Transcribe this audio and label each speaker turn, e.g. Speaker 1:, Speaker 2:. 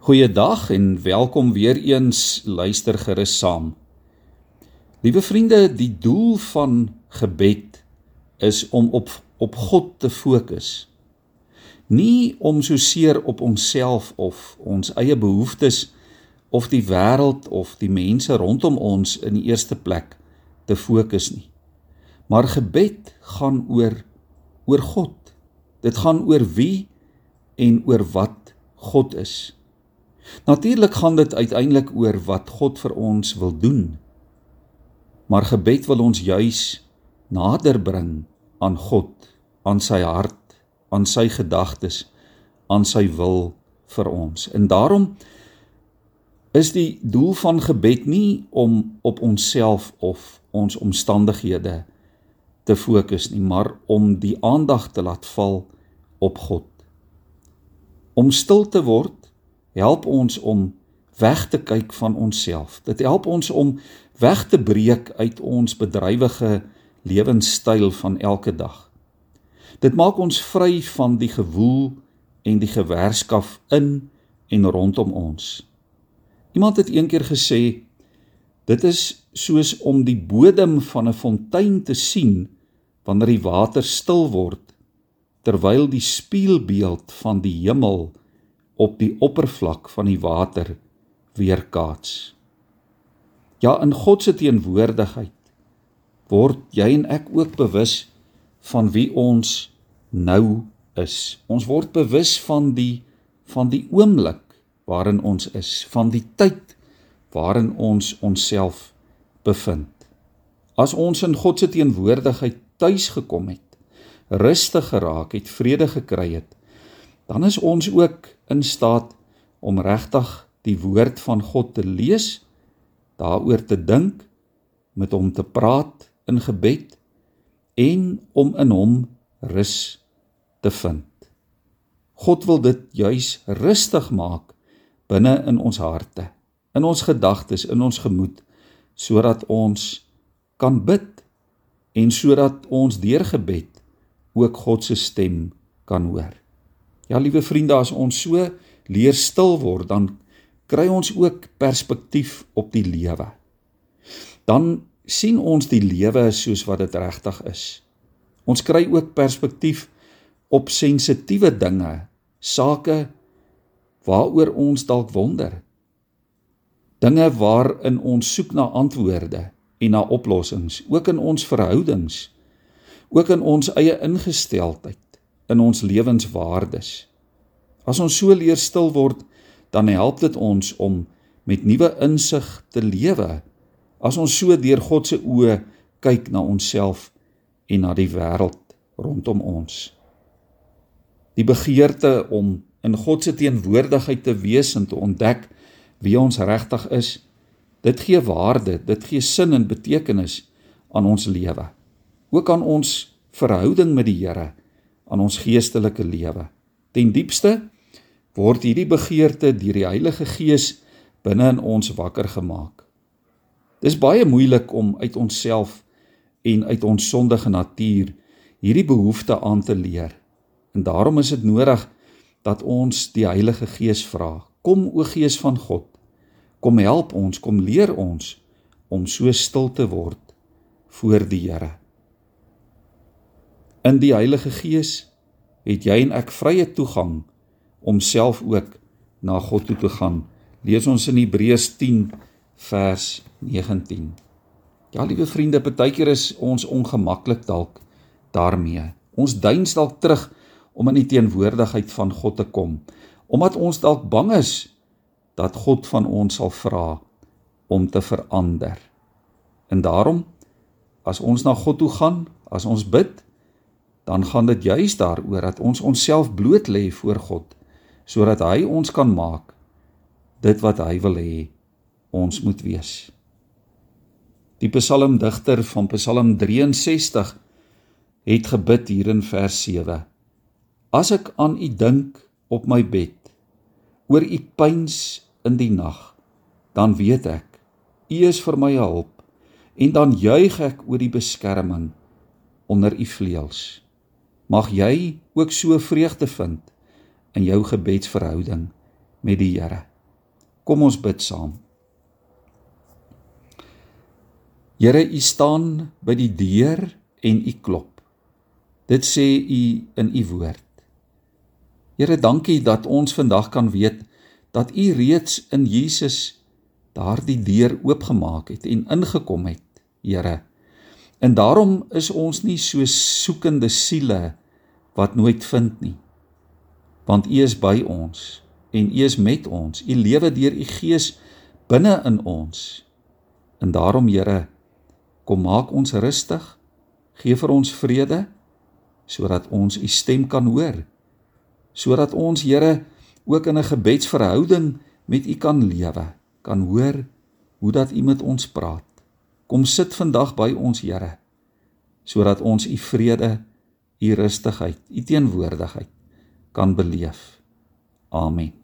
Speaker 1: Goeiedag en welkom weer eens luister gerus saam. Liewe vriende, die doel van gebed is om op op God te fokus. Nie om so seer op onsself of ons eie behoeftes of die wêreld of die mense rondom ons in die eerste plek te fokus nie. Maar gebed gaan oor oor God. Dit gaan oor wie en oor wat God is. Natuurlik gaan dit uiteindelik oor wat God vir ons wil doen. Maar gebed wil ons juis nader bring aan God, aan sy hart, aan sy gedagtes, aan sy wil vir ons. En daarom is die doel van gebed nie om op onsself of ons omstandighede te fokus nie, maar om die aandag te laat val op God. Om stil te word help ons om weg te kyk van onsself. Dit help ons om weg te breek uit ons bedrywige lewenstyl van elke dag. Dit maak ons vry van die gewoel en die gewerskaf in en rondom ons. Iemand het eendag gesê dit is soos om die bodem van 'n fontein te sien wanneer die water stil word terwyl die spieelbeeld van die hemel op die oppervlak van die water weerkaats. Ja, in God se teenwoordigheid word jy en ek ook bewus van wie ons nou is. Ons word bewus van die van die oomblik waarin ons is, van die tyd waarin ons onsself bevind. As ons in God se teenwoordigheid tuis gekom het, rustig geraak het, vrede gekry het, dan is ons ook in staat om regtig die woord van God te lees, daaroor te dink, met hom te praat in gebed en om in hom rus te vind. God wil dit juis rustig maak binne in ons harte, in ons gedagtes, in ons gemoed, sodat ons kan bid en sodat ons deur gebed ook God se stem kan hoor. Ja, liewe vriende, as ons so leer stil word, dan kry ons ook perspektief op die lewe. Dan sien ons die lewe soos wat dit regtig is. Ons kry ook perspektief op sensitiewe dinge, sake waaroor ons dalk wonder. Dinge waarin ons soek na antwoorde en na oplossings, ook in ons verhoudings, ook in ons eie ingesteldheid in ons lewenswaardes. As ons so leer stil word, dan help dit ons om met nuwe insig te lewe. As ons so deur God se oë kyk na onsself en na die wêreld rondom ons. Die begeerte om in God se teenwoordigheid te wees en te ontdek wie ons regtig is, dit gee waarde, dit gee sin en betekenis aan ons lewe. Ook aan ons verhouding met die Here aan ons geestelike lewe. Ten diepste word hierdie begeerte deur die Heilige Gees binne in ons wakker gemaak. Dis baie moeilik om uit onsself en uit ons sondige natuur hierdie behoefte aan te leer. En daarom is dit nodig dat ons die Heilige Gees vra. Kom o Gees van God, kom help ons, kom leer ons om so stil te word voor die Here. In die Heilige Gees het jy en ek vrye toegang om self ook na God toe te gaan. Lees ons in Hebreërs 10 vers 19. Ja, liewe vriende, partykeer is ons ongemaklik dalk daarmee. Ons duins dalk terug om in die teenwoordigheid van God te kom, omdat ons dalk bang is dat God van ons sal vra om te verander. En daarom as ons na God toe gaan, as ons bid, dan gaan dit juis daaroor dat ons onsself bloot lê voor God sodat hy ons kan maak dit wat hy wil hê ons moet wees. Die psalmdigter van Psalm 63 het gebid hier in vers 7. As ek aan u dink op my bed oor u pyns in die nag dan weet ek u is vir my hulp en dan juig ek oor die beskerming onder u vleuels Mag jy ook so vreugde vind in jou gebedsverhouding met die Here. Kom ons bid saam. Here, U staan by die deur en U klop. Dit sê U in U woord. Here, dankie dat ons vandag kan weet dat U reeds in Jesus daardie deur oopgemaak het en ingekom het, Here. En daarom is ons nie so soekende siele wat nooit vind nie. Want U is by ons en U is met ons. U lewe deur U Gees binne in ons. En daarom, Here, kom maak ons rustig. Gee vir ons vrede sodat ons U stem kan hoor. Sodat ons, Here, ook in 'n gebedsverhouding met U kan lewe, kan hoor hoe dat U met ons praat. Kom sit vandag by ons, Here, sodat ons U vrede, U rustigheid, U teenwoordigheid kan beleef. Amen.